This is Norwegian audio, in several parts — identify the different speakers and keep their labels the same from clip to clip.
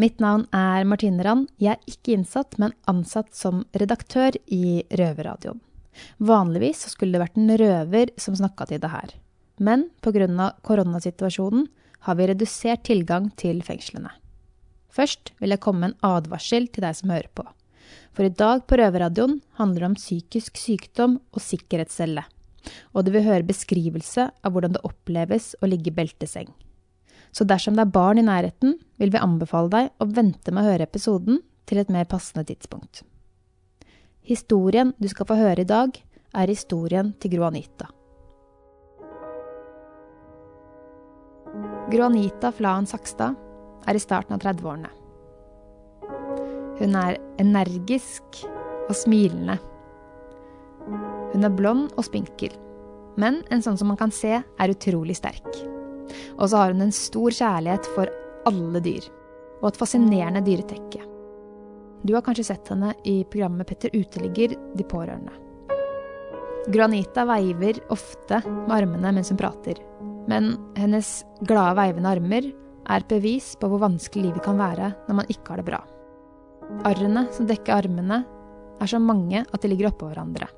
Speaker 1: Mitt navn er Martine Rand. Jeg er ikke innsatt, men ansatt som redaktør i Røverradioen. Vanligvis skulle det vært en røver som snakka til det her. Men pga. koronasituasjonen har vi redusert tilgang til fengslene. Først vil jeg komme med en advarsel til deg som hører på. For i dag på Røverradioen handler det om psykisk sykdom og sikkerhetscelle. Og du vil høre beskrivelse av hvordan det oppleves å ligge i belteseng. Så dersom det er barn i nærheten, vil vi anbefale deg å vente med å høre episoden til et mer passende tidspunkt. Historien du skal få høre i dag, er historien til Gro Anita. Gro Flaen Sakstad er i starten av 30-årene. Hun er energisk og smilende. Hun er blond og spinkel, men en sånn som man kan se, er utrolig sterk. Og så har hun en stor kjærlighet for alle dyr, og et fascinerende dyretekke. Du har kanskje sett henne i programmet Petter uteligger De pårørende. Granita veiver ofte med armene mens hun prater, men hennes glade veivende armer er et bevis på hvor vanskelig livet kan være når man ikke har det bra. Arrene som dekker armene, er så mange at de ligger oppå hverandre,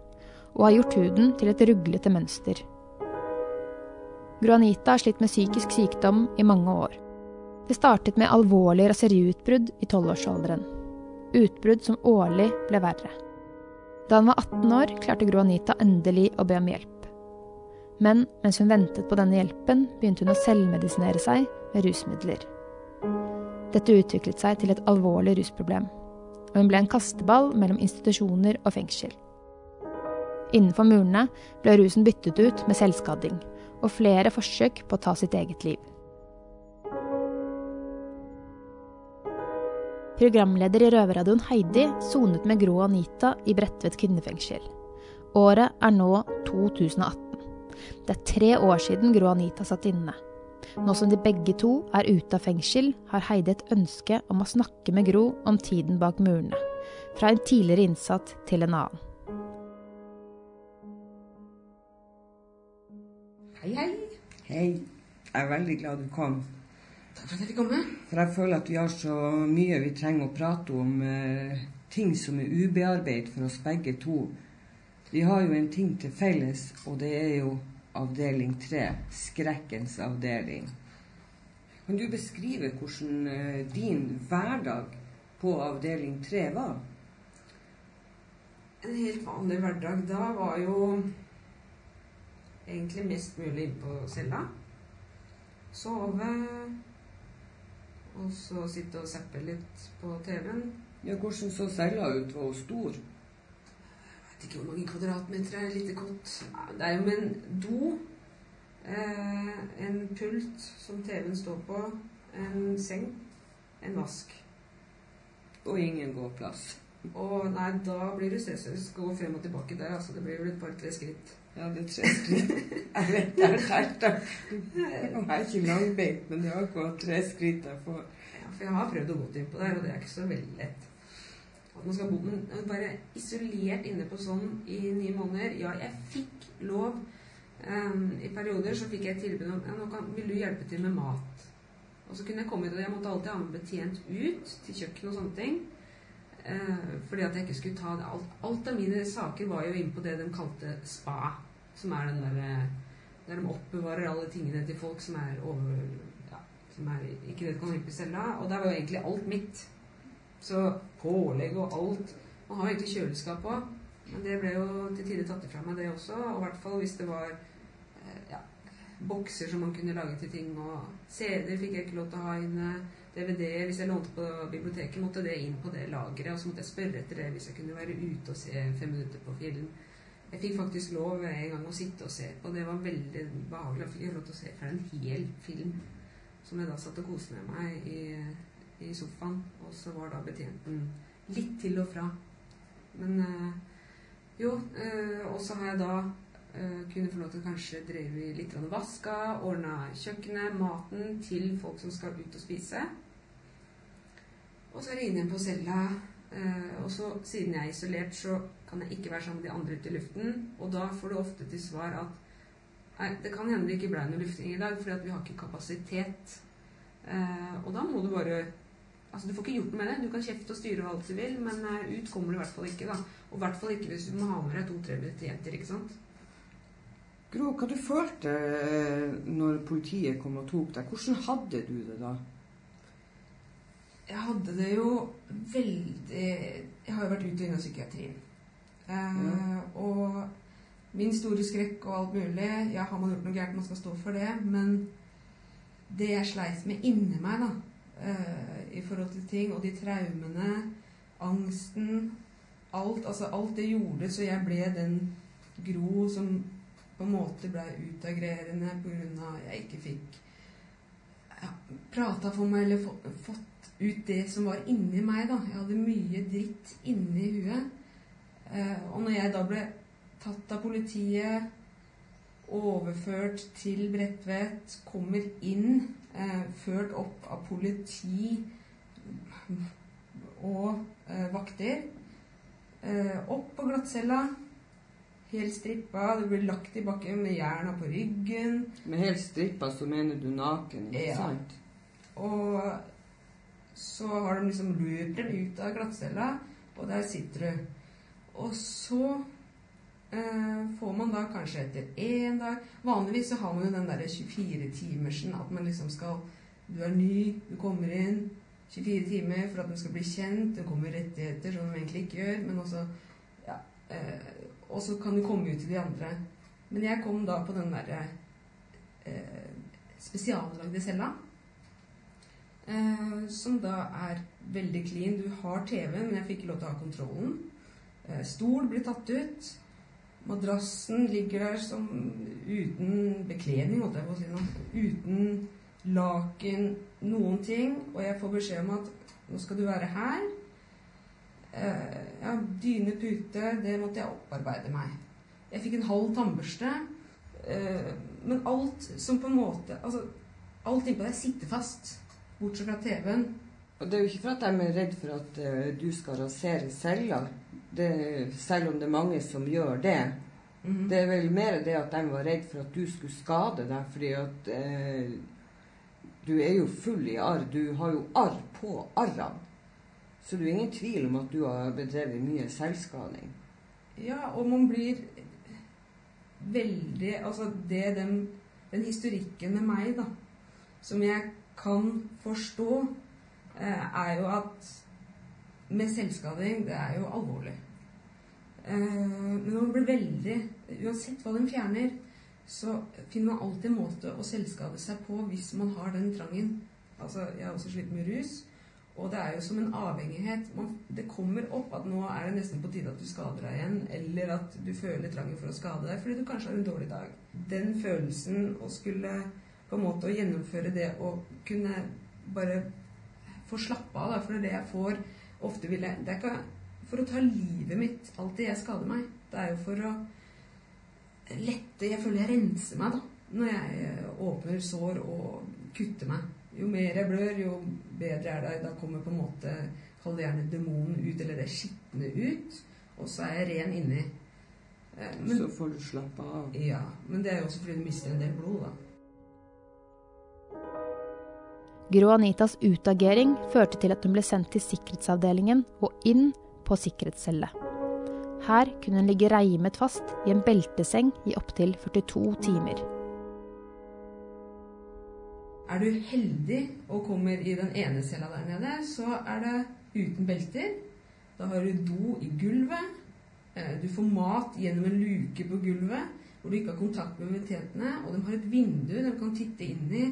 Speaker 1: og har gjort huden til et ruglete mønster. Gro Anita har slitt med psykisk sykdom i mange år. Det startet med alvorlige raseriutbrudd i tolvårsalderen. Utbrudd som årlig ble verre. Da hun var 18 år, klarte Gro Anita endelig å be om hjelp. Men mens hun ventet på denne hjelpen, begynte hun å selvmedisinere seg med rusmidler. Dette utviklet seg til et alvorlig rusproblem, og hun ble en kasteball mellom institusjoner og fengsel. Innenfor murene ble rusen byttet ut med selvskading, og flere forsøk på å ta sitt eget liv. Programleder i Røverradioen Heidi sonet med Gro Anita i Bredtvet kvinnefengsel. Året er nå 2018. Det er tre år siden Gro Anita satt inne. Nå som de begge to er ute av fengsel, har Heidi et ønske om å snakke med Gro om tiden bak murene. Fra en tidligere innsatt til en annen.
Speaker 2: Hei.
Speaker 3: Jeg er veldig glad du kom.
Speaker 2: Takk for at jeg fikk komme.
Speaker 3: For jeg føler at vi har så mye vi trenger å prate om. Eh, ting som er ubearbeidet for oss begge to. Vi har jo en ting til felles, og det er jo avdeling tre. Skrekkens avdeling. Kan du beskrive hvordan eh, din hverdag på avdeling tre var?
Speaker 2: En helt vanlig hverdag da var jo egentlig mest mulig innpå cella. Sove. Og så sitte og zappe litt på TV-en.
Speaker 3: Ja, Hvordan så cella ut? Var hun stor?
Speaker 2: Jeg vet ikke hvor mange kvadratmeter er lite godt. Det er jo med en do, eh, en pult som TV-en står på, en seng, en vask.
Speaker 3: Og ingen gåplass.
Speaker 2: Og nei, da blir det stressløst gå frem og tilbake der. altså Det blir vel et par-tre skritt.
Speaker 3: Ja, det tre skritt. Jeg vet det er tært. Jeg er ikke langbeint, men det er akkurat tre skritt jeg får.
Speaker 2: Ja, for jeg har prøvd å gå innpå der, og det er ikke så veldig lett. At man skal bo, men bare isolert inne på sånn i ni måneder Ja, jeg fikk lov. Um, I perioder så fikk jeg tilbud om ja, nå kan, vil du hjelpe til med mat. Og så kunne jeg komme ut, og jeg måtte alltid ha med betjent ut til kjøkkenet og sånne ting. Uh, fordi at jeg ikke skulle ta det. Alt, alt av mine saker var jo inne på det de kalte spa. Som er den der, Der de oppbevarer alle tingene til folk som er over ja, Som er, ikke det de kan hjelpe i av. Og der var jo egentlig alt mitt. Så pålegg og alt. Man har jo egentlig kjøleskap òg. Men det ble jo til tider tatt ifra meg, det også. Og i hvert fall hvis det var eh, ja, bokser som man kunne lage til ting. Og CD-er fikk jeg ikke lov til å ha inne. DVD-er. Hvis jeg lånte på biblioteket, måtte det inn på det lageret. Og så måtte jeg spørre etter det hvis jeg kunne være ute og se fem minutter på film. Jeg fikk faktisk lov en gang å sitte og se på. Det var veldig behagelig. Jeg fikk lov til å se for en hel film. Som jeg da satt og koste med meg i, i sofaen. Og så var da betjenten litt til og fra. Men uh, Jo, eh, og så har jeg da kunne kunnet få lov til å kanskje drive litt vaska, ordna kjøkkenet, maten til folk som skal ut og spise. Og så er jeg inne på cella. Eh, og så, siden jeg er isolert, så kan jeg ikke være sammen med de andre ute i luften. Og da får du ofte til svar at nei, det kan hende det ikke ble noe lufting i dag, fordi vi har ikke kapasitet. Eh, og da må du bare Altså, Du får ikke gjort noe med det. Du kan kjefte og styre og alt du vil, men eh, ut kommer du i hvert fall ikke. da. Og i hvert fall ikke hvis du må ha med deg to-tre betjenter. ikke sant?
Speaker 3: Gro, hva du følte når politiet kom og tok deg? Hvordan hadde du det da?
Speaker 2: Jeg hadde det jo veldig Jeg har jo vært ute og inne i psykiatrien. Eh,
Speaker 3: Ja.
Speaker 2: Og min store skrekk og alt mulig Ja, har man gjort noe gærent, man skal stå for det. Men det jeg sleit med inni meg, da, eh, i forhold til ting, og de traumene, angsten Alt, altså alt det gjorde så jeg ble den Gro som på en måte ble utagerende pga. jeg ikke fikk ja, prata for meg eller få, fått ut det som var inni meg. da. Jeg hadde mye dritt inni huet. Eh, og når jeg da ble tatt av politiet, overført til Bredtvet, kommer inn, eh, ført opp av politi og eh, vakter, opp på glattcella, helt strippa, det blir lagt i bakken med jerna på ryggen.
Speaker 3: Med helt strippa så mener du naken, ikke
Speaker 2: Ja.
Speaker 3: sant?
Speaker 2: Og så har de liksom løpt dem ut av glattcella, og der sitter du. Og så eh, får man da kanskje etter én dag Vanligvis så har man jo den derre 24-timersen at man liksom skal Du er ny, du kommer inn 24 timer for at du skal bli kjent. Det kommer rettigheter som de egentlig ikke gjør, men også ja, eh, Og så kan du komme ut til de andre. Men jeg kom da på den derre eh, spesiallagde cella. Eh, som da er veldig clean. Du har TV, men jeg fikk ikke lov til å ha kontrollen. Eh, stol blir tatt ut. Madrassen ligger der som uten bekledning, måtte jeg få si noe. Uten laken, noen ting. Og jeg får beskjed om at nå skal du være her. Eh, ja, dyne, pute, det måtte jeg opparbeide meg. Jeg fikk en halv tannbørste. Eh, men alt som på en måte Altså, alt innpå deg sitter fast. Bortsett fra TV-en.
Speaker 3: Og det er jo ikke for at de er redd for at uh, du skal rasere celler, det, selv om det er mange som gjør det.
Speaker 2: Mhm.
Speaker 3: Det er vel mer det at de var redd for at du skulle skade deg, fordi at uh, du er jo full i arr. Du har jo arr på arrene. Så det er ingen tvil om at du har bedrevet mye selvskading.
Speaker 2: Ja, og man blir veldig Altså det den, den historikken med meg, da, som jeg kan forstå, eh, er jo at med selvskading, det er jo alvorlig. Eh, men man blir veldig Uansett hva den fjerner, så finner man alltid en måte å selvskade seg på hvis man har den trangen. Altså, jeg har også slitt med rus. Og det er jo som en avhengighet. Man, det kommer opp at nå er det nesten på tide at du skader deg igjen, eller at du føler trangen for å skade deg fordi du kanskje har en dårlig dag. Den følelsen å skulle på en måte å gjennomføre det å kunne bare få slappe av, da, for det er det jeg får ofte vil jeg, Det er ikke for å ta livet mitt alltid jeg skader meg. Det er jo for å lette Jeg føler jeg renser meg, da, når jeg eh, åpner sår og kutter meg. Jo mer jeg blør, jo bedre er det. Da kommer på en måte Kall det gjerne demonen ut, eller det skitne ut. Og så er jeg ren inni. Eh, Men,
Speaker 3: så får du slappe av.
Speaker 2: ja, men det er jo også fordi du mister en del blod, da.
Speaker 1: Gro Anitas utagering førte til at hun ble sendt til sikkerhetsavdelingen og inn på sikkerhetscelle. Her kunne hun ligge reimet fast i en belteseng i opptil 42 timer.
Speaker 2: Er du heldig og kommer i den ene cella der nede, så er det uten belter. Da har du do i gulvet. Eh, Du får mat gjennom en luke på gulvet hvor du ikke har kontakt med betjentene. Og de har et vindu de kan titte inn i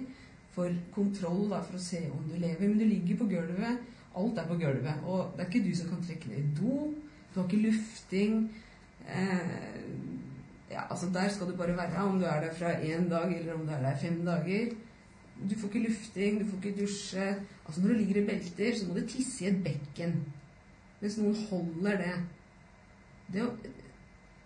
Speaker 2: for kontroll, da, for å se om du lever. Men du ligger på gulvet. Alt er på gulvet. Og det er ikke du som kan trekke ned i do. Du har ikke lufting. Eh, ja, altså Der skal du bare være, om du er der fra én dag eller om du er der fem dager. Du får ikke lufting, du får ikke dusje. Altså Når du ligger i belter, så må du tisse i et bekken. Hvis noen holder det. Det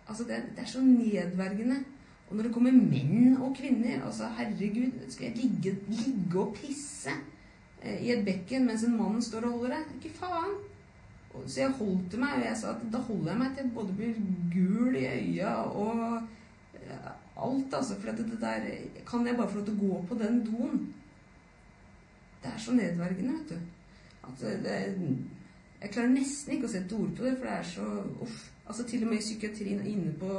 Speaker 2: Altså, det, det er så nedverdigende. Og når det kommer menn og kvinner altså Herregud, skal jeg ligge, ligge og pisse eh, i et bekken mens en mann står og holder det? Ikke faen! Og, så jeg holdt til meg, og jeg sa at da holder jeg meg til jeg både blir gul i øya og eh, alt, altså. For det, det der Kan jeg bare få lov til å gå på den doen? Det er så nedverdigende, vet du. At det, det, jeg klarer nesten ikke å sette ord på det, for det er så uff. Altså Til og med i psykiatrien inne på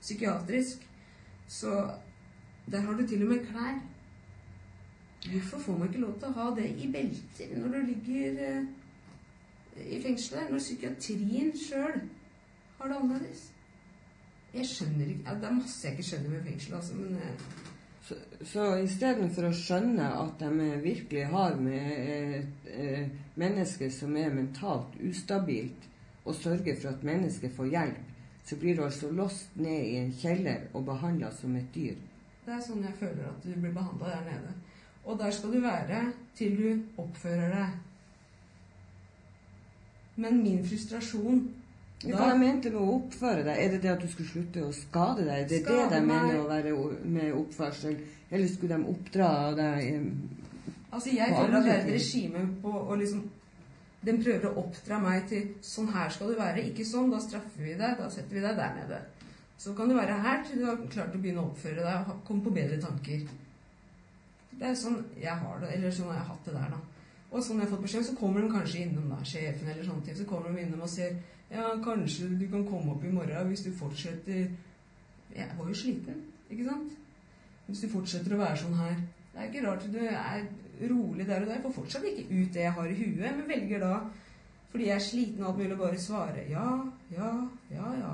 Speaker 2: psykiatrisk så der har du til og med klær. Hvorfor får man ikke lov til å ha det i belter når du ligger eh, i fengselet? Når psykiatrien sjøl har det annerledes? Jeg skjønner ikke Det er masse jeg ikke skjønner med fengsel, altså, men eh,
Speaker 3: Så, så istedenfor å skjønne at de virkelig har med et eh, menneske som er mentalt ustabilt, og sørge for at mennesket får hjelp, så blir du altså låst ned i en kjeller og behandla som et dyr.
Speaker 2: Det er sånn jeg føler at du blir behandla der nede. Og der skal du være til du oppfører deg. Men min frustrasjon
Speaker 3: da, Hva jeg mente med å oppføre deg? Er det det at du skulle slutte å skade deg? Det er det de mener å være med oppførsel? Eller skulle de oppdra deg eh,
Speaker 2: Altså, jeg føler at det er et regime på å liksom Den prøver å oppdra meg til sånn her skal du være, ikke sånn. Da straffer vi deg, da setter vi deg der nede. Så kan du være her til du har klart å begynne å oppføre deg og komme på bedre tanker. Det er sånn jeg har det, eller sånn har jeg hatt det der, da. Og sånn jeg har fått beskjed, så kommer de kanskje innom, der, sjefen eller sånne ting. Så kommer de innom og ser ja, kanskje du kan komme opp i morgen hvis du fortsetter Jeg var jo sliten, ikke sant? Hvis du fortsetter å være sånn her. Det er ikke rart du er rolig der og der. Får fortsatt ikke ut det jeg har i huet, men velger da, fordi jeg er sliten og alt mulig, å bare svare ja, ja, ja, ja.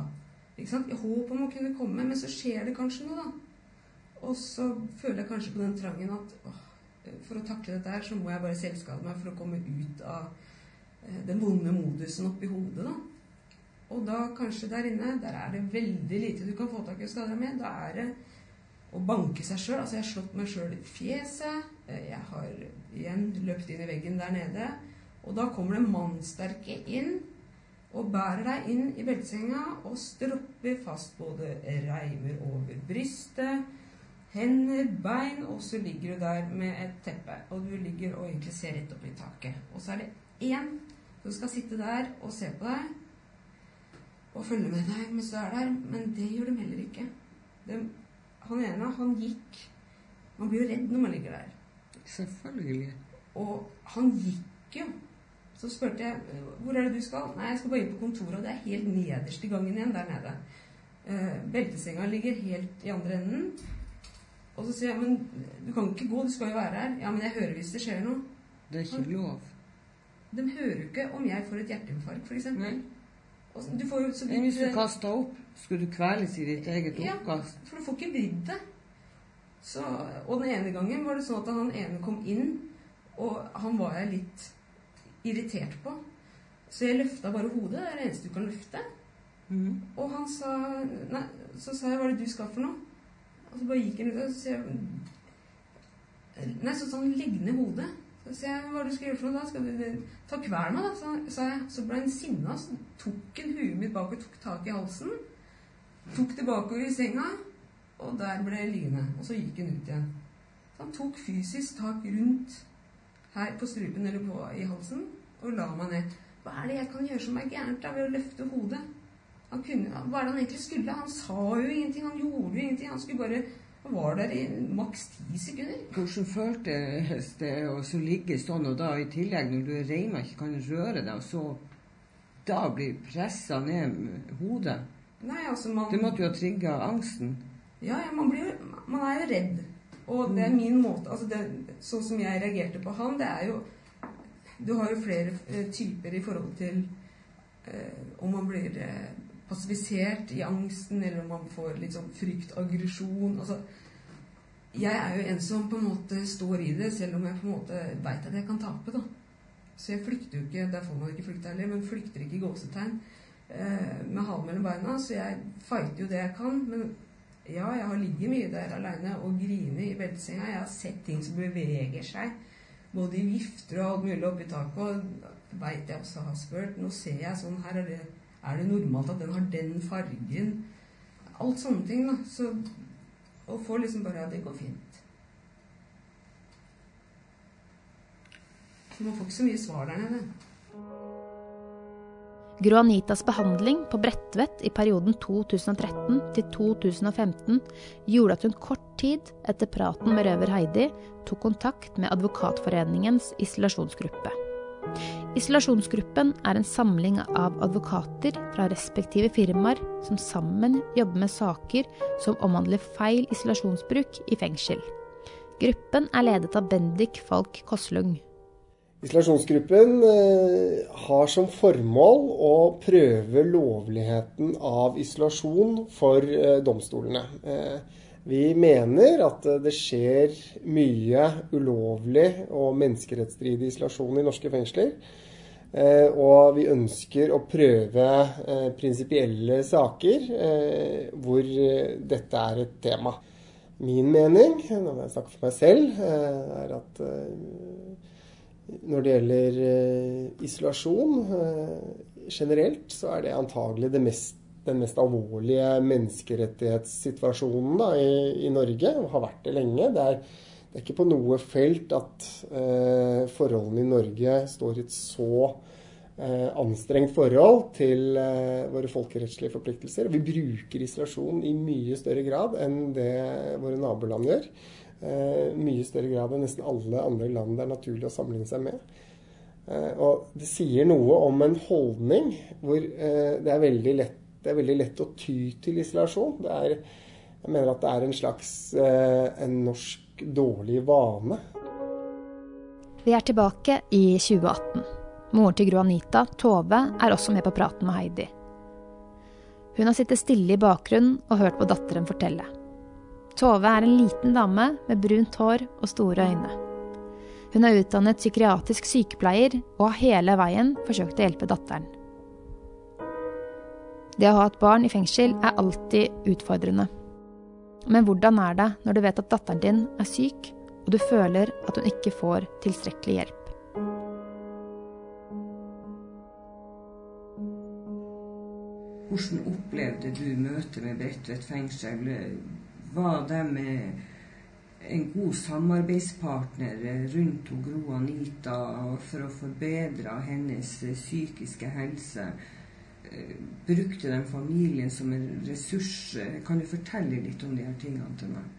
Speaker 2: Ikke sant? I håp om å kunne komme, men så skjer det kanskje noe, da. Og så føler jeg kanskje på den trangen at åh, for å takle dette her, så må jeg bare selvskade meg for å komme ut av eh, den vonde modusen oppi hodet, da. Og da kanskje der inne, der er det veldig lite du kan få tak i og skade deg med. Da er det å banke seg sjøl. Altså, jeg har slått meg sjøl i fjeset. Eh, Jeg har igjen løpt inn i veggen der nede. Og da kommer det mannsterke inn og bærer deg inn i beltesenga og stropper fast både reimer over brystet, hender, bein, og så ligger du der med et teppe. Og du ligger og egentlig ser rett opp i taket. Og så er det én som skal sitte der og se på deg og følge med deg mens du er der, men det gjør de heller ikke. De, han ene, han gikk Man blir jo redd når man ligger der.
Speaker 3: Selvfølgelig.
Speaker 2: Og han gikk jo. Så spurte jeg hvor er det du skal. Nei, jeg skal bare inn på kontoret, og det er helt nederst i gangen igjen der nede. Eh, beltesenga ligger helt i andre enden. Og så sier jeg men du kan ikke gå, du skal jo være her. Ja, men jeg hører hvis det skjer noe.
Speaker 3: Det er ikke lov.
Speaker 2: De hører jo ikke om jeg får et hjerteinfarkt, f.eks. Du får jo så
Speaker 3: Men hvis du kaster opp, skulle du kveles i ditt eget
Speaker 2: Ja.
Speaker 3: oppkast?
Speaker 2: For du får ikke vridd det. Så, og den ene gangen var det sånn at han ene kom inn, og han var jeg litt irritert på. Så jeg løfta bare hodet. Det er det eneste du kan løfte.
Speaker 3: Mm.
Speaker 2: Og han sa Nei, så sa jeg hva er det du skal for noe? Og så bare gikk han ut, og så sier jeg Nei, så sa han legg ned hodet. Så sier jeg hva er det du skal gjøre for noe da? Skal du ta kvern meg, da? Så, sa jeg. Så ble han sinna, så tok han huet mitt bak og tok tak i halsen. Tok det bakover i senga, og der ble jeg liggende. Og så gikk han ut igjen. Så han tok fysisk tak rundt her på strupen eller på, i halsen og la meg ned. Hva er det jeg kan gjøre som er gærent da ved å løfte hodet? Han kunne, hva er det han egentlig skulle? Han sa jo ingenting, han gjorde jo ingenting. Han skulle bare Han var der i maks ti sekunder.
Speaker 3: Hvordan føltes det å ligge sånn, og da i tillegg når du er reima ikke kan røre deg, og så da blir pressa ned hodet?
Speaker 2: Nei, altså man
Speaker 3: Det måtte jo ha trigga angsten.
Speaker 2: Ja, ja, man, blir, man er jo redd. Og det er min måte altså det, Sånn som jeg reagerte på han, det er jo Du har jo flere eh, typer i forhold til eh, om man blir eh, passivisert i angsten, eller om man får litt sånn frykt, aggresjon altså, Jeg er jo en som på en måte står i det, selv om jeg på en måte veit at jeg kan tape. da. Så jeg flykter jo ikke Der får man ikke flykte heller, men flykter ikke i gåsetegn med halen mellom beina. Så jeg fighter jo det jeg kan. Men ja, jeg har ligget mye der aleine og grinet i beltesenga. Jeg har sett ting som beveger seg. Både i vifter og alt mulig oppi taket. Og veit jeg også har spurt. Nå ser jeg sånn her er det, er det normalt at den har den fargen?
Speaker 4: alt sånne ting. da. Så, og får liksom bare at det går fint. Så man får ikke så mye svar der nede.
Speaker 1: Gro Anitas behandling på Bredtvet i perioden 2013 til 2015 gjorde at hun kort tid etter praten med røver Heidi tok kontakt med Advokatforeningens isolasjonsgruppe. Isolasjonsgruppen er en samling av advokater fra respektive firmaer som sammen jobber med saker som omhandler feil isolasjonsbruk i fengsel. Gruppen er ledet av Bendik Falk Koslung.
Speaker 5: Isolasjonsgruppen eh, har som formål å prøve lovligheten av isolasjon for eh, domstolene. Eh, vi mener at det skjer mye ulovlig og menneskerettsstridig isolasjon i norske fengsler. Og vi ønsker å prøve prinsipielle saker hvor dette er et tema. Min mening, når jeg snakker for meg selv, er at når det gjelder uh, isolasjon uh, generelt, så er det antagelig det mest, den mest alvorlige menneskerettighetssituasjonen da, i, i, Norge, og har vært det lenge. Det er, det er ikke på noe felt at eh, forholdene i Norge står i et så anstrengt forhold til våre folkerettslige forpliktelser. Vi bruker isolasjon i mye større grad enn det våre naboland gjør eh, mye større grad enn nesten alle andre land det er naturlig å sammenligne seg med. Eh, og det sier noe om en holdning hvor eh, det, er veldig lett, er veldig lett å ty til isolasjon. Det er, jeg mener at det er en slags eh, en norsk dårlig vane.
Speaker 1: Vi er tilbake i 2018. Moren til Gro Anita, Tove, er også med på praten med Heidi. Hun har sittet stille i bakgrunnen og hørt på datteren fortelle. Tove er en liten dame med brunt hår og store øyne. Hun er utdannet psykiatrisk sykepleier og har hele veien forsøkt å hjelpe datteren. Det å ha et barn i fengsel er alltid utfordrende. Men hvordan er det når du vet at datteren din er syk, og du føler at hun ikke får tilstrekkelig hjelp?
Speaker 3: Hvordan opplevde du møtet med Bredtvet fengsel? Var de en god samarbeidspartner rundt Gro Anita for å forbedre hennes psykiske helse. Eh, brukte de familien som en ressurs? Kan du fortelle litt om de her tingene til meg?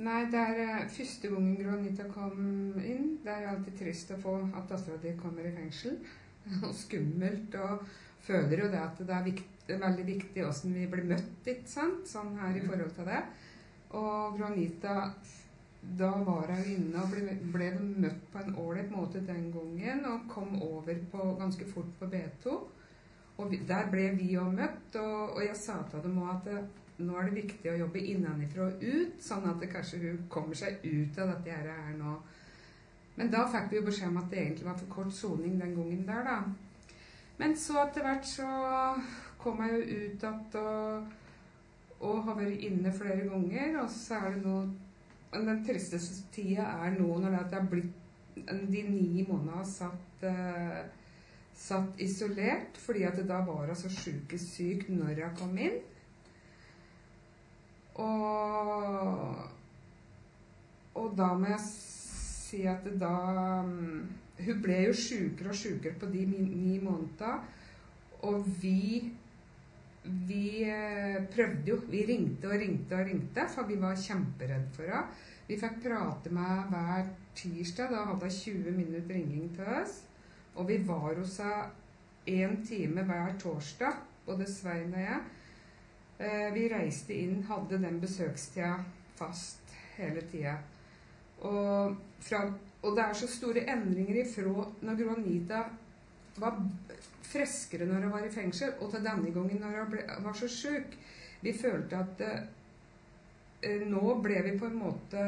Speaker 4: Nei, det er uh, første gangen Gro Anita kom inn. Det er alltid trist å få at dattera di kommer i fengsel. og skummelt. Og føler jo det at det er, viktig, veldig viktig åssen vi blir møtt, ikke sant? Sånn her i forhold til det. Og Granita da var hun inne og ble, ble møtt på en ålreit måte den gangen. Og kom over på, ganske fort på B2. Og vi, der ble vi òg møtt. Og, og, jeg sa til dem òg at det, nå er det viktig å jobbe innenfra og ut, sånn at det kanskje hun kommer seg ut av dette her nå. Men da fikk vi jo beskjed om at det egentlig var for kort soning den gangen der, da. Men så etter hvert så kom jeg jo ut igjen og og har vært inne flere ganger. Og så er det nå Den tristeste tida er nå når det er blitt de ni månedene satt, uh, satt isolert, fordi at det da var hun så sjukest syk når hun kom inn. Og, og da må jeg si at det da um, Hun ble jo sjukere og sjukere på de ni månedene. Og vi vi eh, prøvde jo. Vi ringte og ringte og ringte, for vi var kjemperedde for henne. Vi fikk prate med hver tirsdag. Da hadde hun 20 minutter ringing til oss. Og vi var hos henne én time hver torsdag, både Svein og jeg. Eh, vi reiste inn, hadde den besøkstida fast hele tida. Og, og, det er så store endringer ifra når Gro Anita var friskere når hun var i fengsel, og til denne gangen når hun ble, var så sjuk. Vi følte at eh, Nå ble vi på en måte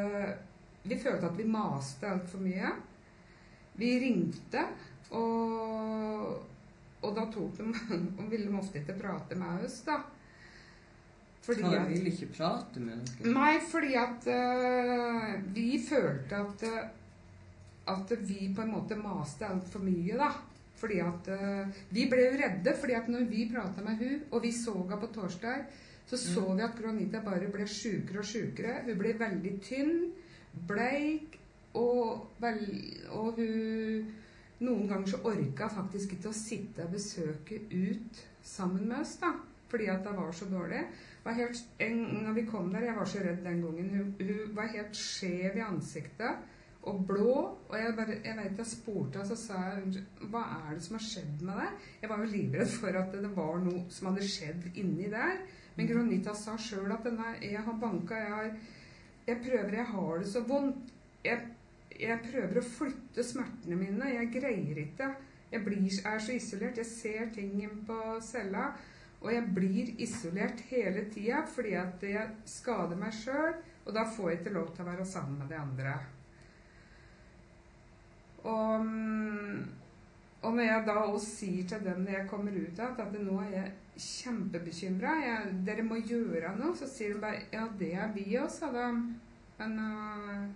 Speaker 4: Vi følte at vi maste altfor mye. Vi ringte, og, og da tok de Og ville de ofte ikke prate med oss, da.
Speaker 3: Fordi at, vil ikke prate med dere?
Speaker 4: Nei, fordi at uh, vi følte at, at vi på en måte maste altfor mye, da. Fordi at uh, Vi ble jo redde, fordi at når vi prata med hun, og vi så henne på torsdag, så så vi at Granita bare ble sjukere og sjukere. Hun ble veldig tynn, bleik, og, vel, og hun Noen ganger så orka faktisk ikke å sitte og besøke ut sammen med oss, da. Fordi at det var så dårlig. Var helt, en, når vi kom der, Jeg var så redd den gangen. Hun, hun var helt skjev i ansiktet og blå. Og jeg, bare, jeg vet jeg spurte henne, så sa jeg hva er det som har skjedd med deg? Jeg var jo livredd for at det var noe som hadde skjedd inni der. Men Gronita sa sjøl at denne, jeg har banka, jeg har Jeg prøver, jeg har det så vondt. Jeg, jeg prøver å flytte smertene mine. Jeg greier ikke. Jeg blir, er så isolert. Jeg ser ting på cella. Og jeg blir isolert hele tida fordi at jeg skader meg sjøl. Og da får jeg ikke lov til å være sammen med de andre. Og, mm, og når jeg da også sier til dem når jeg kommer ut av at nå er jeg kjempebekymra, dere må gjøre noe, så sier de bare ja, det er vi òg, sa de. Men uh,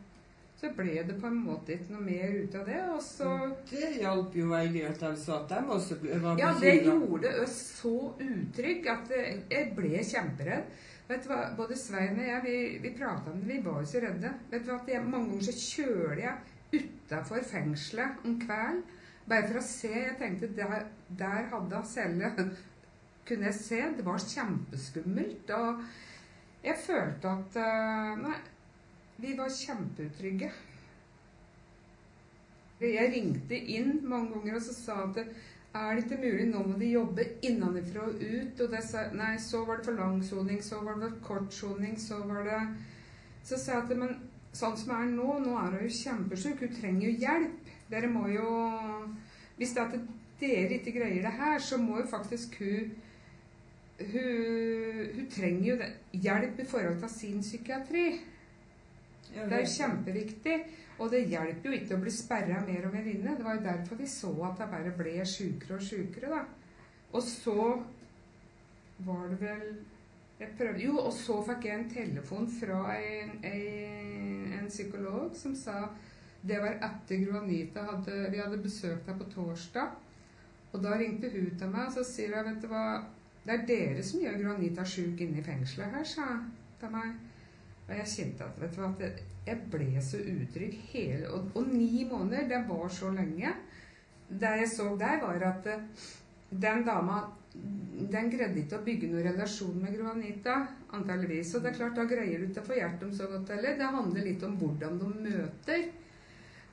Speaker 4: så ble det på en måte ikke noe mer ut av det. Og så
Speaker 3: Det hjalp jo at de sa at de også var bekymra.
Speaker 4: Ja, det gjorde oss så utrygge at jeg ble kjemperedd. Vet du hva, Både Svein og jeg vi, vi prata om det, vi var jo så redde. Vet du hva, jeg, Mange ganger så kjøler jeg utafor fengselet om kvelden. Bare for å se. Jeg tenkte der, der hadde hun celle. Kunne jeg se. Det var kjempeskummelt. Og jeg følte at uh, Nei, vi var kjempeutrygge. Jeg ringte inn mange ganger og så sa at er det ikke mulig, nå må de jobbe innenfra og ut. Og sa, nei, så var det for lang soning, så var det for kort soning, så var det Så sa jeg at men sånn som er nå, nå er hun jo kjempesjuk, hun trenger jo hjelp. Dere må jo Hvis det er at dere ikke greier det her, så må jo faktisk hun hun, hun trenger jo det, hjelp i forhold til sin psykiatri. Det er jo kjempeviktig. Og det hjelper jo ikke å bli sperra mer og mer inne. Det var jo derfor vi så at jeg bare ble sjukere og sjukere, da. Og så var det vel jeg prøvde, Jo, og så fikk jeg en telefon fra ei, en, en psykolog som sa Det var etter Gro Anita hadde Vi hadde besøkt henne på torsdag. Og da ringte hun til meg og så sier hun, vet du hva Det er dere som gjør Gro Anita sjuk inne i fengselet her, sa hun til meg. Og jeg kjente at vet du hva, at jeg ble så utrygg hele og, og, ni måneder, det var så lenge. Det jeg så der, var at den dama den greide ikke å bygge noen relasjon med Gro Anita, antageligvis. Og det er klart, da greier du ikke å få hjertet dem så godt heller. Det handler litt om hvordan de møter.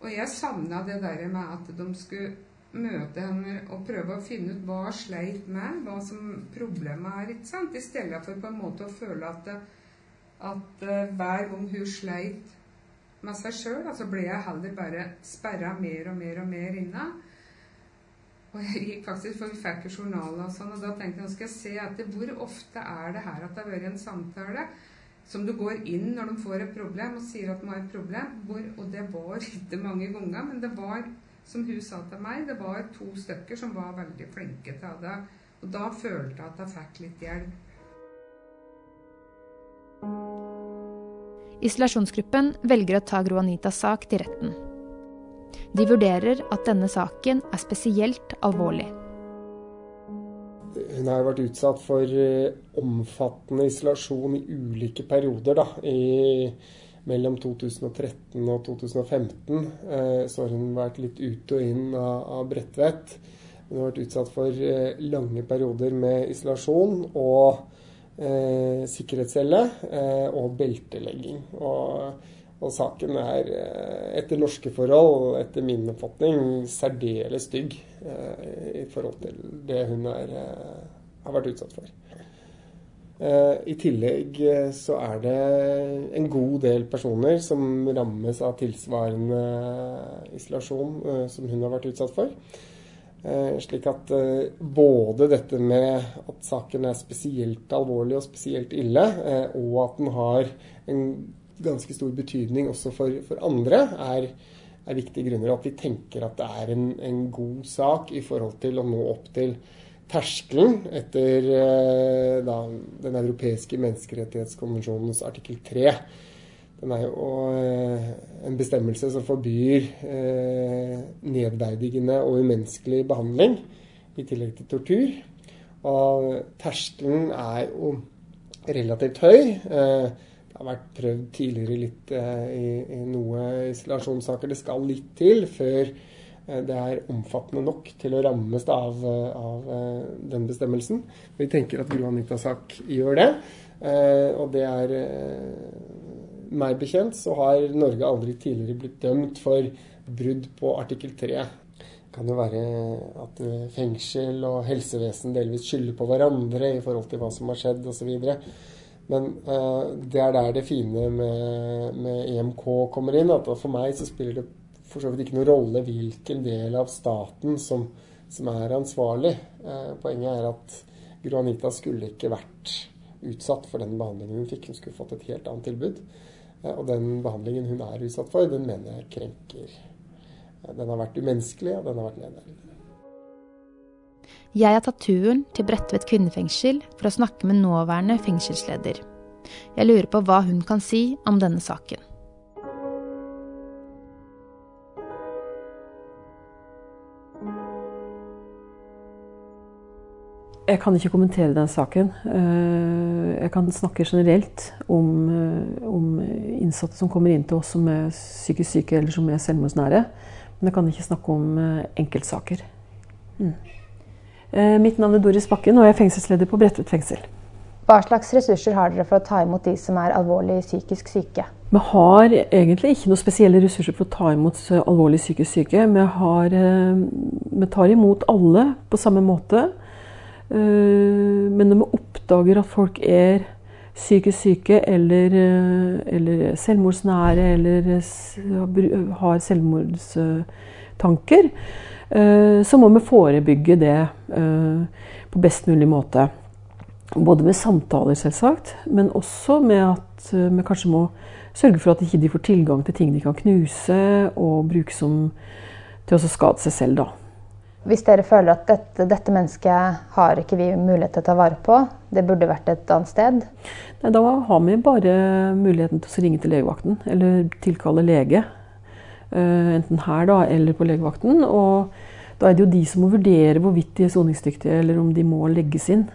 Speaker 4: Og jeg savna det der med at de skulle møte henne og prøve å finne ut hva hun sleit med, hva som problemet er, ikke sant? I stedet for på en måte å føle at at uh, hver gang hun sleit med seg sjøl, altså ble jeg heller bare sperra mer og mer og mer inne. Og jeg gikk faktisk, for Vi fikk jo journaler og sånn, og da tenkte jeg nå skal jeg se etter hvor ofte er det her at det har vært en samtale som du går inn når de får et problem og sier at de har et problem. Hvor, og det var ikke mange ganger, men det var, som hun sa til meg, det var to stykker som var veldig flinke til det. Og da følte jeg at jeg fikk litt hjelp.
Speaker 1: Isolasjonsgruppen velger å ta Gro Anitas sak til retten. De vurderer at denne saken er spesielt alvorlig.
Speaker 5: Hun har vært utsatt for eh, omfattende isolasjon i ulike perioder. Da. I, mellom 2013 og 2015 eh, så har hun vært litt ut og inn av, av Bredtvet. Hun har vært utsatt for eh, lange perioder med isolasjon. og eh, sikkerhetscelle eh, og beltelegging. Og, og, saken er eh, etter norske forhold, etter min oppfatning, særdeles stygg eh, i forhold til det hun er, eh, har vært utsatt for. I tillegg så er det en god del personer som rammes av tilsvarende isolasjon som hun har vært utsatt for. Slik at både dette med at saken er spesielt alvorlig og spesielt ille, og at den har en ganske stor betydning også for, for andre, er, er, viktige grunner. At vi tenker at det er en, en, god sak i forhold til å nå opp til terskelen etter da, Den europeiske menneskerettighetskonvensjonens artikkel 3. den er jo eh, en bestemmelse som forbyr eh, nedverdigende og umenneskelig behandling, i tillegg til tortur. Og terskelen er jo relativt høy. Eh, det har vært prøvd tidligere litt eh, i, i noe isolasjonssaker. Det skal litt til før eh, det er omfattende nok til å rammes av, av den bestemmelsen. Vi tenker at Gro Anitas sak gjør det. Og det er meg bekjent så har Norge aldri tidligere blitt dømt for brudd på artikkel 3. Det kan jo være at fengsel og helsevesen delvis skylder på hverandre i forhold til hva som har skjedd osv. Men uh, det er der det fine med, med, EMK kommer inn. at For meg så spiller det for så vidt ikke noen rolle hvilken del av staten som, som er ansvarlig. Uh, poenget er at Gro Anita skulle ikke vært utsatt for den behandlingen hun fikk. Hun skulle fått et helt annet tilbud. Uh, og den behandlingen hun er utsatt for, den mener jeg krenker. Den har vært umenneskelig, og den har vært nedverdigende.
Speaker 1: Jeg har tatt turen til Bredtvet kvinnefengsel for å snakke med nåværende fengselsleder. Jeg lurer på hva hun kan si om denne saken.
Speaker 6: Jeg kan ikke kommentere den saken. Eh, jeg kan snakke generelt om, eh, om innsatte som kommer inn til oss som er psykisk syke eller som er selvmordsnære. Men jeg kan ikke snakke om eh, enkeltsaker. Mm. Eh, mitt navn er Doris Bakken, og jeg er fengselsleder på Bredtvet fengsel.
Speaker 1: Hva slags ressurser har dere for å ta imot de som er alvorlig psykisk syke?
Speaker 6: Vi har egentlig ikke noen spesielle ressurser for å ta imot alvorlig psykisk syke. Vi, har, eh, vi tar imot alle på samme måte. Eh, men når vi oppdager at folk er psykisk syke eller, eller selvmordsnære eller har selvmordstanker, så må vi forebygge det eh, på best mulig måte. Både med samtaler, selvsagt, men også med at eh, vi kanskje må sørge for at de ikke får tilgang til ting de kan knuse og bruke som, til å skade seg selv. da.
Speaker 1: Hvis dere føler at dette, dette, mennesket har ikke vi mulighet til å ta vare på, det burde vært et annet sted?
Speaker 6: Nei, da har vi bare muligheten til å ringe til legevakten eller tilkalle lege. Eh, enten her da, eller på legevakten. Og da er det jo de som må vurdere hvorvidt de er soningsdyktige, eller om de må legges inn.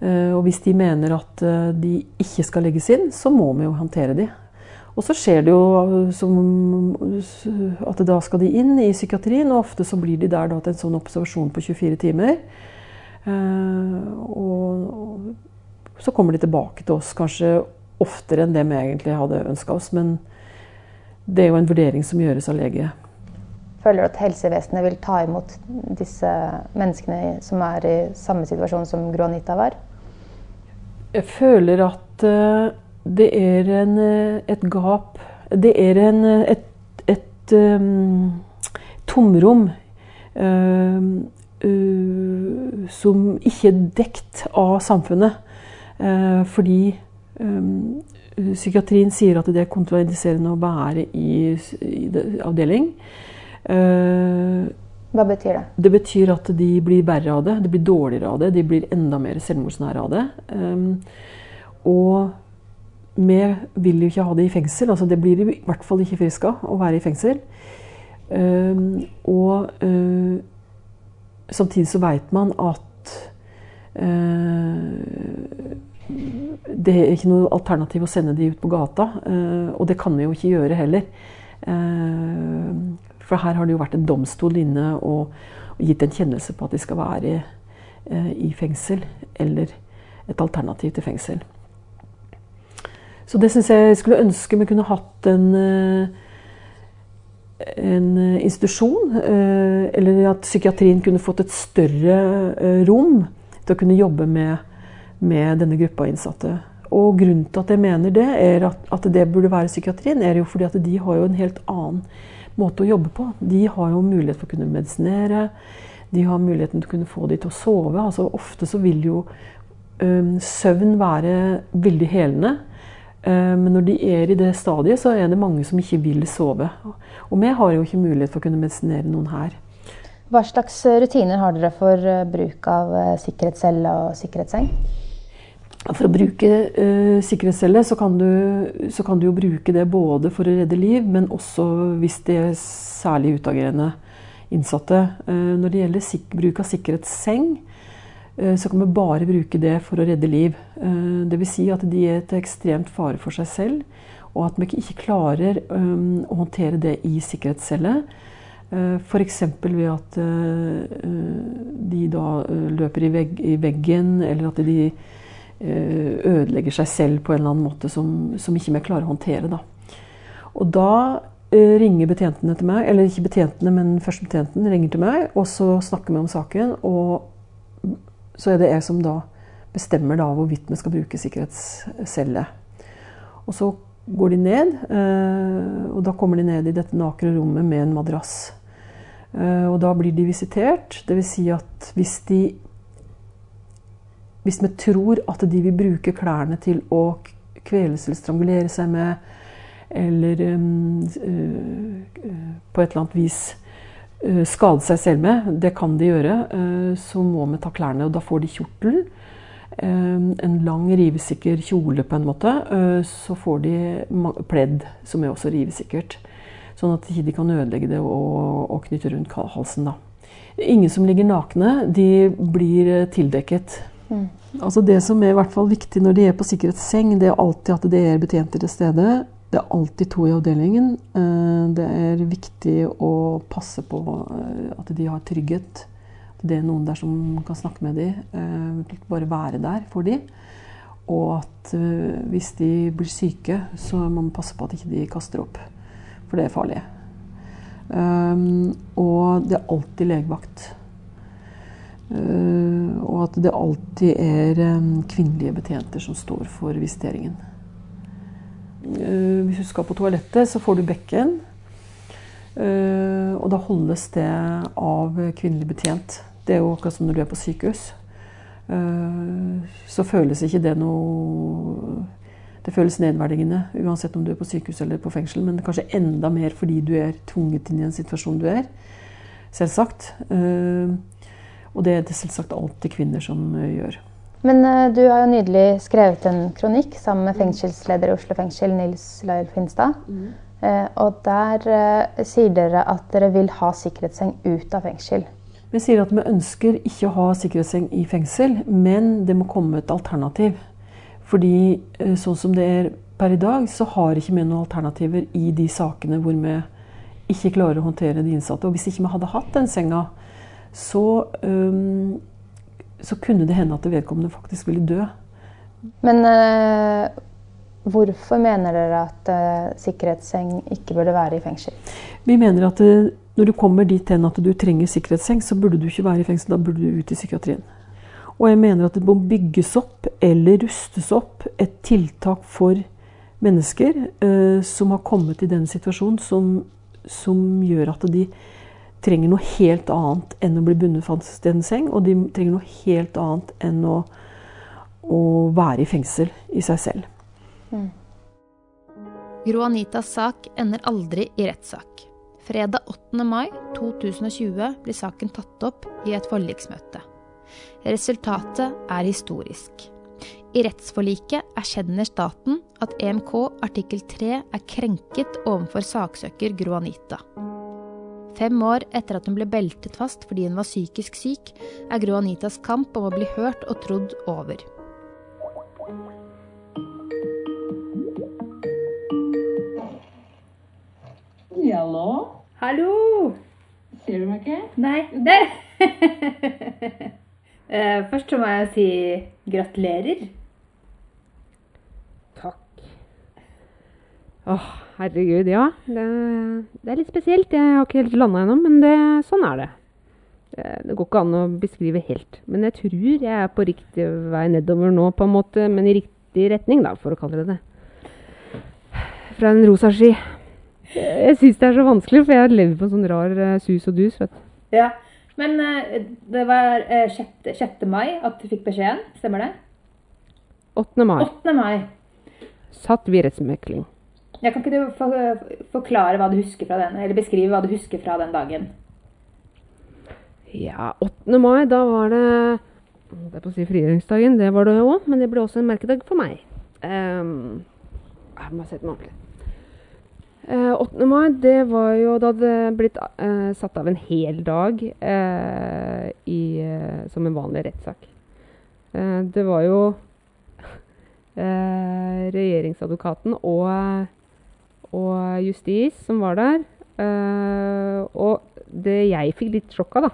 Speaker 6: Eh, og hvis de mener at eh, de ikke skal legges inn, så må vi jo håndtere de. Og så skjer det jo at da skal de inn i psykiatrien, og ofte så blir de der da til en sånn observasjon på 24 timer. Og så kommer de tilbake til oss kanskje oftere enn det vi egentlig hadde ønska oss. Men det er jo en vurdering som gjøres av lege.
Speaker 1: Føler du at helsevesenet vil ta imot disse menneskene som er i samme situasjon som Gro Anita var?
Speaker 6: Jeg føler at uh, det er en, uh, et gap Det er en, uh, et, et um, tomrom som ikke er dekt av samfunnet. fordi um, Psykiatrien sier at det er kontraindiserende å være i, i avdeling.
Speaker 1: Uh, Hva betyr det?
Speaker 6: Det betyr at de blir verre av det. De blir dårligere av det. De blir enda mer selvmordsnære av det. Um, og vi vil jo ikke ha det i fengsel. altså Det blir i hvert fall ikke friske av å være i fengsel. Um, og uh, samtidig så veit man at uh, det er ikke noe alternativ å sende de ut på gata. Eh, og det kan vi jo ikke gjøre heller. Eh, for her har det jo vært en domstol inne og, gitt en kjennelse på at de skal være eh, i fengsel. Eller et alternativ til fengsel. Så det syns jeg skulle ønske vi kunne hatt en, en institusjon. Eller at psykiatrien kunne fått et større rom til å kunne jobbe med med denne gruppa innsatte. Og grunnen til at jeg mener det, er at, at, det burde være psykiatrien, er jo fordi at de har jo en helt annen måte å jobbe på. De har jo mulighet for å kunne medisinere. De har muligheten til å kunne få de til å sove. Altså Ofte så vil jo ø, søvn være veldig helende. Men når de er i det stadiet, så er det mange som ikke vil sove. Og vi har jo ikke mulighet for å kunne medisinere noen her.
Speaker 1: Hva slags rutiner har dere for bruk av sikkerhetscelle og sikkerhetsseng?
Speaker 6: For å bruke uh, sikkerhetscelle så kan, du, så kan, du, jo bruke det både for å redde liv, men også hvis det er særlig utagerende innsatte. Uh, når det gjelder bruk av sikkerhetsseng, uh, så kan vi bare bruke det for å redde liv. Uh, Dvs. Si at de er til ekstremt fare for seg selv, og at vi ikke klarer um, å håndtere det i sikkerhetscelle. F.eks. ved at de da løper i, vegg, i veggen, eller at de Eh, ødelegger seg selv på en eller annen måte som, som ikke vi klarer å håndtere. Da. Og da uh, ringer betjentene til meg, eller ikke betjentene, men førstebetjenten ringer til meg, og så snakker vi om saken. Og så er det jeg som da bestemmer da hvorvidt vi skal bruke sikkerhetscelle. Og så går de ned, uh, og da kommer de ned i dette nakre rommet med en madrass. Og da blir de visitert. Dvs. Si at hvis de hvis vi tror at de vil bruke klærne til å kveles eller strangulere seg med, eller um, uh, på et eller annet vis uh, skade seg selv med, det kan de gjøre, så må vi ta klærne. Og da får de kjortel. En lang, rivesikker kjole, på en måte. Så får de pledd, som er også rivesikkert. Sånn at de kan ødelegge det og, og knytte rundt halsen. Da. Ingen som ligger nakne, de blir tildekket. Mm. Altså Det som er i hvert fall viktig når de er på sikkerhetsseng, det er alltid at det er betjenter til stede. Det er alltid to i avdelingen. Eh, det er viktig å passe på eh, at de har trygghet. Det er noen der som kan snakke med dem. Eh, bare være der for dem. Og at hvis de blir syke, så må man passe på at de ikke kaster opp. For det er farlig. Og det er alltid legevakt. Eh, og at det alltid er eh, kvinnelige betjenter som står for visiteringen. Eh, hvis du skal på toalettet, så får du bekken. Og da holdes det av kvinnelig betjent. Det er jo akkurat som når du er på sykehus. Så føles ikke det noe Det føles nedverdigende uansett om du er på sykehus eller på fengsel, men kanskje enda mer fordi du er tvunget inn i en situasjon du er. Selvsagt. Og det er det selvsagt alltid kvinner som uh, gjør.
Speaker 1: Men uh, du har jo nydelig skrevet en kronikk sammen med fengselsleder i Oslo fengsel, Nils Lail Finstad. Mm. Uh, og der sier dere at dere vil ha sikkerhetsseng ut av fengsel.
Speaker 6: Vi sier at vi ønsker ikke å ha sikkerhetsseng i fengsel, men det må komme et alternativ. Fordi sånn som det er per i dag, så har ikke vi noen alternativer i de sakene hvor vi ikke klarer å håndtere de innsatte. Og hvis ikke vi hadde hatt den senga, så, um, så kunne det hende at vedkommende faktisk ville dø.
Speaker 1: Men uh, hvorfor mener dere at uh, sikkerhetsseng ikke burde være i fengsel?
Speaker 6: Vi mener at uh, når du kommer dit hen at du trenger sikkerhetsseng, så burde du ikke være i fengsel, da burde du ut i psykiatrien. Og jeg mener at det må bygges opp eller rustes opp et tiltak for mennesker som har kommet i den situasjonen, som, som gjør at de trenger noe helt annet enn å bli bundet fast i en seng. Og de trenger noe helt annet enn å, å være i fengsel i seg selv. Mm.
Speaker 1: Gro Anitas sak ender aldri i rettssak. Fredag 8. mai 2020 blir saken tatt opp i et forliksmøte. Resultatet er historisk. I rettsforliket erkjenner staten at EMK artikkel 3 er krenket overfor saksøker Gro Anita. Fem år etter at hun ble beltet fast fordi hun var psykisk syk, er Gro Anitas kamp om å bli hørt og trodd over.
Speaker 2: Hallo.
Speaker 7: Hallo.
Speaker 2: Ser du meg ikke?
Speaker 7: Nei. Der! Eh, først så må jeg si gratulerer.
Speaker 2: Takk. Åh, herregud, ja. Det, det, er litt spesielt. Jeg har ikke helt landa ennå, men det, sånn er det. Det går ikke an å beskrive helt. Men jeg tror jeg er på riktig vei nedover nå, på en måte. Men i riktig retning, da, for å kalle det det. Fra en rosa ski. Jeg syns det er så vanskelig, for jeg har levd på en sånn rar uh, sus og dus. vet du.
Speaker 7: Ja, Men uh, det var uh, 6. 6. mai at du fikk beskjeden, stemmer det?
Speaker 2: 8. mai.
Speaker 7: 8. mai.
Speaker 2: Satt vi rettsmekling.
Speaker 7: Jeg kan ikke du forklare hva du husker fra den, eller beskrive hva du husker fra den dagen?
Speaker 2: Ja, 8. mai, da var det Det er på å si frigjøringsdagen, det var det òg, men det ble også en merkedag for meg. Um, jeg må sette meg ordentlig. Uh, 8. mai, det var jo da det blitt uh, satt av en hel dag uh, i, som en vanlig rettssak. det var jo regjeringsadvokaten og, og justis som var der. og det jeg fikk litt sjokk av, da,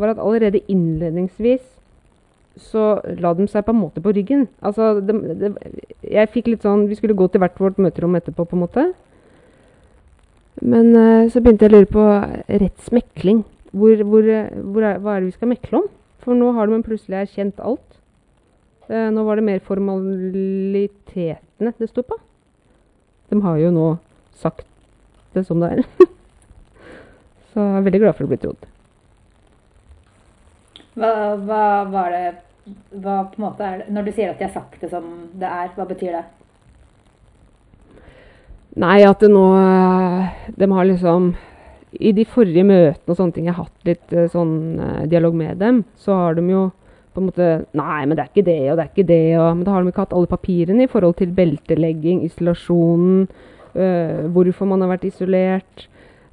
Speaker 2: var at allerede innledningsvis så la de seg på en måte på ryggen. Altså, det, det, jeg fikk litt sånn Vi skulle gå til hvert vårt møterom etterpå, på en måte. Men uh, så begynte jeg å lure på rettsmekling. Hvor, hvor, hvor er, hva er det vi skal mekle om? For nå har de plutselig erkjent alt. Uh, nå var det mer formalitetene det sto på. De har jo nå sagt det som det er. så jeg er veldig glad for å bli trodd.
Speaker 7: Hva, hva var det hva på en måte er det, Når du sier at de har sagt det som det er, hva betyr det?
Speaker 2: Nei, at det nå De har liksom I de forrige møtene og sånne ting jeg har hatt litt eh, sånn uh, dialog med dem, så har de jo på en måte Nei, men det er ikke det, og det er ikke det, og Men da har de ikke hatt alle papirene i forhold til beltelegging, isolasjonen, hvorfor man har vært isolert,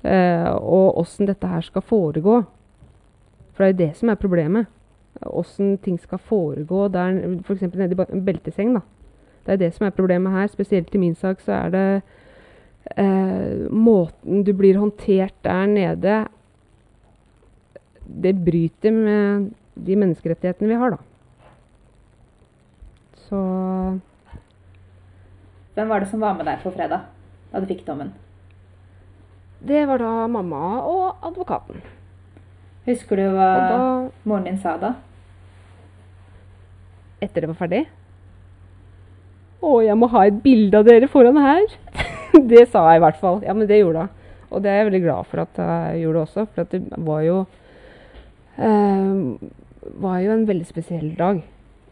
Speaker 2: uh, og åssen dette her skal foregå. For det er jo det som er problemet. Åssen ting skal foregå der, f.eks. nede i belteseng. da. Det er det som er problemet her. Spesielt i min sak så er det eh, måten du blir håndtert der nede Det bryter med de menneskerettighetene vi har, da. Så
Speaker 7: Hvem var det som var med deg på fredag, du fikk dommen?
Speaker 2: Det var da mamma og advokaten.
Speaker 7: Husker du hva da, moren din sa da?
Speaker 2: Etter det var ferdig? Å, jeg må ha et bilde av dere foran her. det sa jeg i hvert fall. Ja, men det gjorde hun. Og det er jeg veldig glad for at jeg gjorde også, for det var jo eh, var jo en veldig spesiell dag.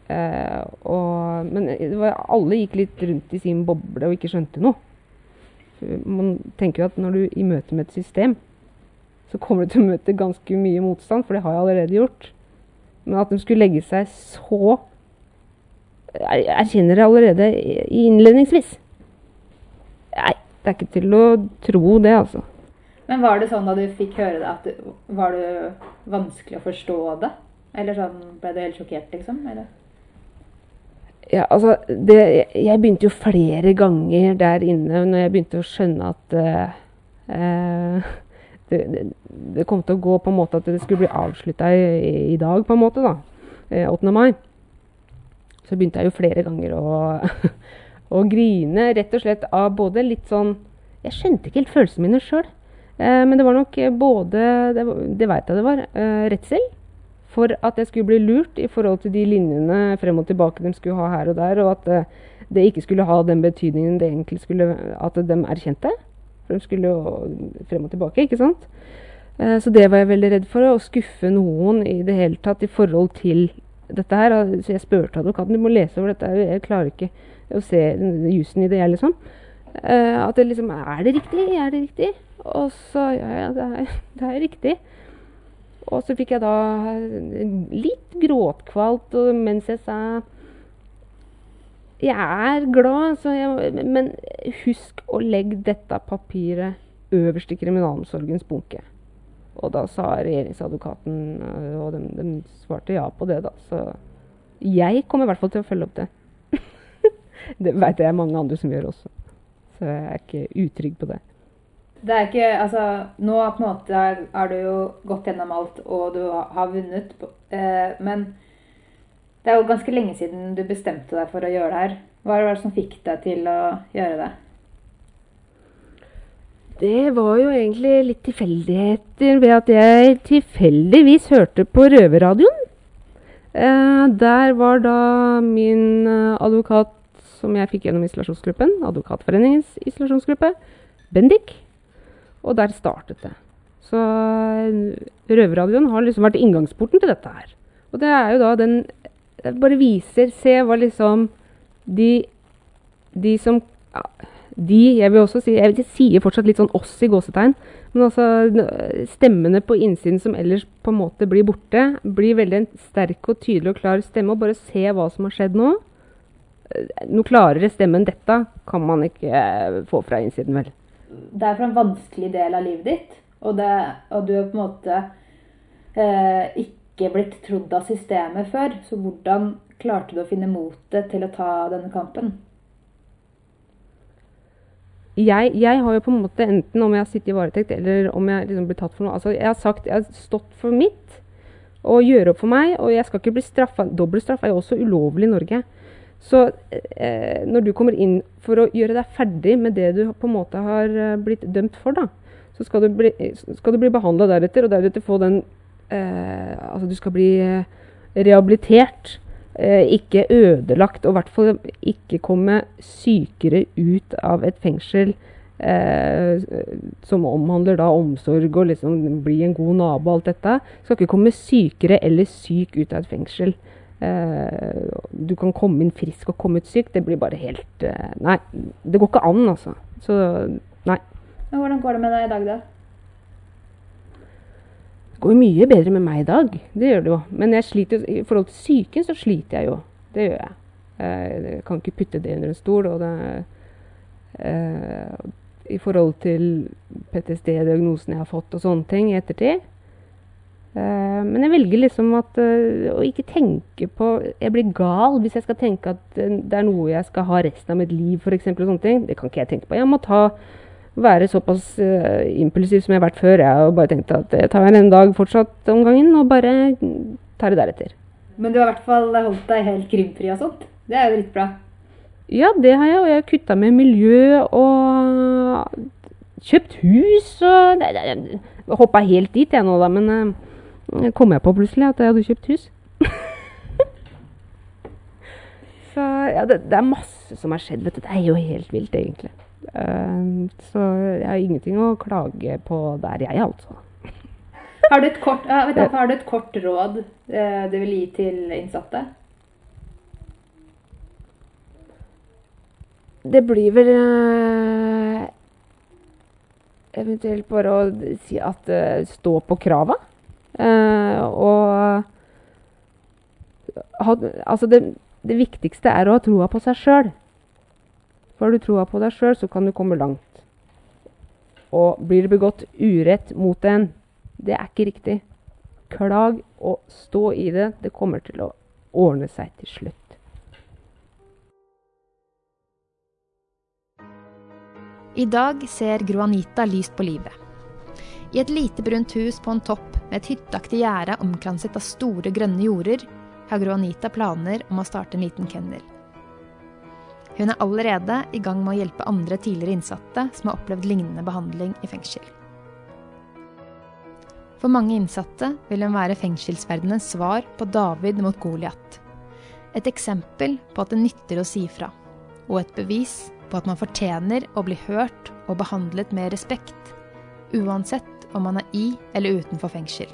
Speaker 2: Eh, og, men var, alle gikk litt rundt i sin boble og ikke skjønte noe. Man tenker jo at når du i møte med et system, så kommer du til å møte ganske mye motstand, for det har jeg allerede gjort. Men at de skulle legge seg så Jeg erkjenner det allerede innledningsvis. Nei, det er ikke til å tro det, altså.
Speaker 7: Men var det sånn da du fikk høre det, at du, var det vanskelig å forstå det? Eller sånn, ble du helt sjokkert, liksom? Eller?
Speaker 2: Ja, altså, det, jeg begynte jo flere ganger der inne når jeg begynte å skjønne at uh, det, det, det, kom til å gå på en måte at det skulle bli avslutta i, i, dag, på en måte. da, 8. mai. Så begynte jeg jo flere ganger å, å grine, rett og slett av både litt sånn Jeg skjønte ikke helt følelsene mine sjøl. Uh, men det var nok både Det, det veit jeg det var. Uh, redsel for at jeg skulle bli lurt i forhold til de linjene frem og tilbake de skulle ha her og der, og at uh, det ikke skulle ha den betydningen det egentlig skulle At de erkjente. For de skulle jo frem og tilbake, ikke sant. Uh, så det var jeg veldig redd for. Å skuffe noen i det hele tatt i forhold til dette her. Så jeg spurte advokaten du må lese over dette. Jeg klarer ikke å se jussen i det, jeg, liksom. Uh, at det liksom Er det riktig? Er det riktig? Og så Ja, ja, det er, det er riktig. Og så fikk jeg da litt gråtkvalt mens jeg sa jeg er glad, jeg, men husk å legge dette papiret øverst i kriminalomsorgens bunke. Og da sa regjeringsadvokaten, øh, og de, de, svarte ja på det, da. Så jeg kommer i hvert fall til å følge opp det. det veit jeg mange andre som gjør også. Så jeg er ikke utrygg på det.
Speaker 7: Det er ikke Altså, nå på en måte har du jo gått gjennom alt, og du har vunnet. Eh, men det er jo ganske lenge siden du bestemte deg for å gjøre det her. Hva var det som fikk deg til å gjøre det?
Speaker 2: Det var jo egentlig litt tilfeldigheter ved at jeg tilfeldigvis hørte på Røverradioen. Eh, der var da min eh, advokat som jeg fikk gjennom isolasjonsgruppen, Advokatforeningens isolasjonsgruppe, Bendik. Og der startet det. Så eh, Røverradioen har liksom vært inngangsporten til dette her. Og det er jo da den bare viser Se hva liksom de, de som De, jeg vil også si, jeg sier fortsatt litt sånn oss i gåsetegn, men altså stemmene på innsiden som ellers på en måte blir borte, blir veldig en sterk og tydelig og klar stemme. Og bare se hva som har skjedd nå. Eh, noe klarere stemme enn dette kan man ikke eh, få fra innsiden, vel.
Speaker 7: Det er for en vanskelig del av livet ditt, og, det, og du har på en måte eh, ikke blitt trodd av systemet før. Så hvordan klarte du å finne motet til å ta denne kampen?
Speaker 2: jeg, jeg, har jo på en måte enten om jeg sitter i varetekt eller om jeg liksom blir tatt for noe altså Jeg har sagt, jeg har stått for mitt og gjøre opp for meg, og jeg skal ikke bli straffa. Dobbeltstraff er jo også ulovlig i Norge. Så eh, når du kommer inn for å gjøre deg ferdig med det du på en måte har eh, blitt dømt for, da, så skal du bli, skal bli behandla deretter, og deretter få den eh, Altså du skal bli eh, rehabilitert Eh, ikke ødelagt, og i hvert fall ikke komme sykere ut av et fengsel eh, som omhandler da omsorg og liksom bli en god nabo og alt dette. Skal ikke komme sykere eller syk ut av et fengsel. Eh, du kan komme inn frisk og komme ut syk. Det blir bare helt eh, Nei, det går ikke an, altså. Så nei.
Speaker 7: Men hvordan går det med deg i dag, da?
Speaker 2: Det går mye bedre med meg i dag. Det gjør det jo. Men sliter, i forhold til psyken så sliter jeg jo. Det gjør jeg. Jeg kan ikke putte det under en stol. Og det, eh, I forhold til PTSD-diagnosen jeg har fått og sånne ting i ettertid. Eh, men jeg velger liksom at, eh, å ikke tenke på Jeg blir gal hvis jeg skal tenke at det er noe jeg skal ha resten av mitt liv, f.eks. Det kan ikke jeg tenke på. Jeg må ta være såpass uh, impulsiv som jeg har vært før. Jeg har bare tenkt at jeg tar en dag fortsatt om gangen, og bare tar det deretter.
Speaker 7: Men du har i hvert fall holdt deg helt krimfri og sånt. Det er jo dritbra.
Speaker 2: Ja, det har jeg, og jeg har kutta med miljø og kjøpt hus og Hoppa helt dit jeg nå, da, men uh, kom jeg på plutselig at jeg hadde kjøpt hus. Så ja, det, det, er masse som har skjedd, vet du. Det er jo helt vilt, egentlig. Uh, så jeg har ingenting å klage på der, jeg, altså.
Speaker 7: Har du kort, uh, du, har du et kort råd uh, du vil gi til innsatte?
Speaker 2: Det blir vel eh, eventuelt bare å si at stå på krava. Og ha, altså det, det viktigste er å ha troa på seg sjøl. For har du troa på deg sjøl, så kan du komme langt. Og blir det begått urett mot en, det er ikke riktig. Klag og stå i det. Det kommer til å ordne seg til slutt.
Speaker 1: I dag ser Gro Anita lyst på livet. I et lite brunt hus på en topp med et hytteaktig gjerde omkranset av store, grønne jorder, har Gro Anita planer om å starte en liten kennel. Hun er allerede i gang med å hjelpe andre tidligere innsatte som har opplevd lignende behandling i fengsel. For mange innsatte vil hun være fengselsverdenens svar på David mot Goliat. Et eksempel på at det nytter å si fra, og et bevis på at man fortjener å bli hørt og behandlet med respekt, uansett om man er i eller utenfor fengsel.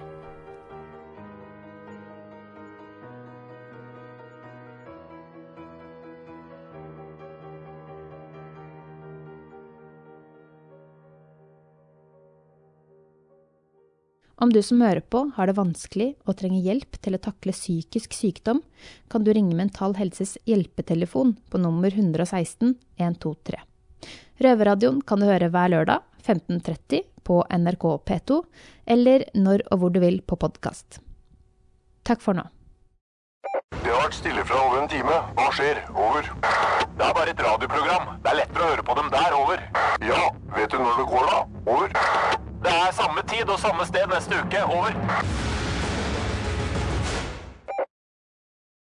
Speaker 1: Om du som hører på har det vanskelig og trenger hjelp til å takle psykisk sykdom, kan du ringe Mental Helses hjelpetelefon på nummer 116 123. Røverradioen kan du høre hver lørdag 15.30 på NRK P2, eller når og hvor du vil på podkast. Takk for nå.
Speaker 8: Det har vært stille fra over en time. Hva skjer? Over. Det er bare et radioprogram. Det er lettere å høre på dem der. Over. Ja, vet du når det går, da? Over. Det er samme tid og samme sted neste uke. Over.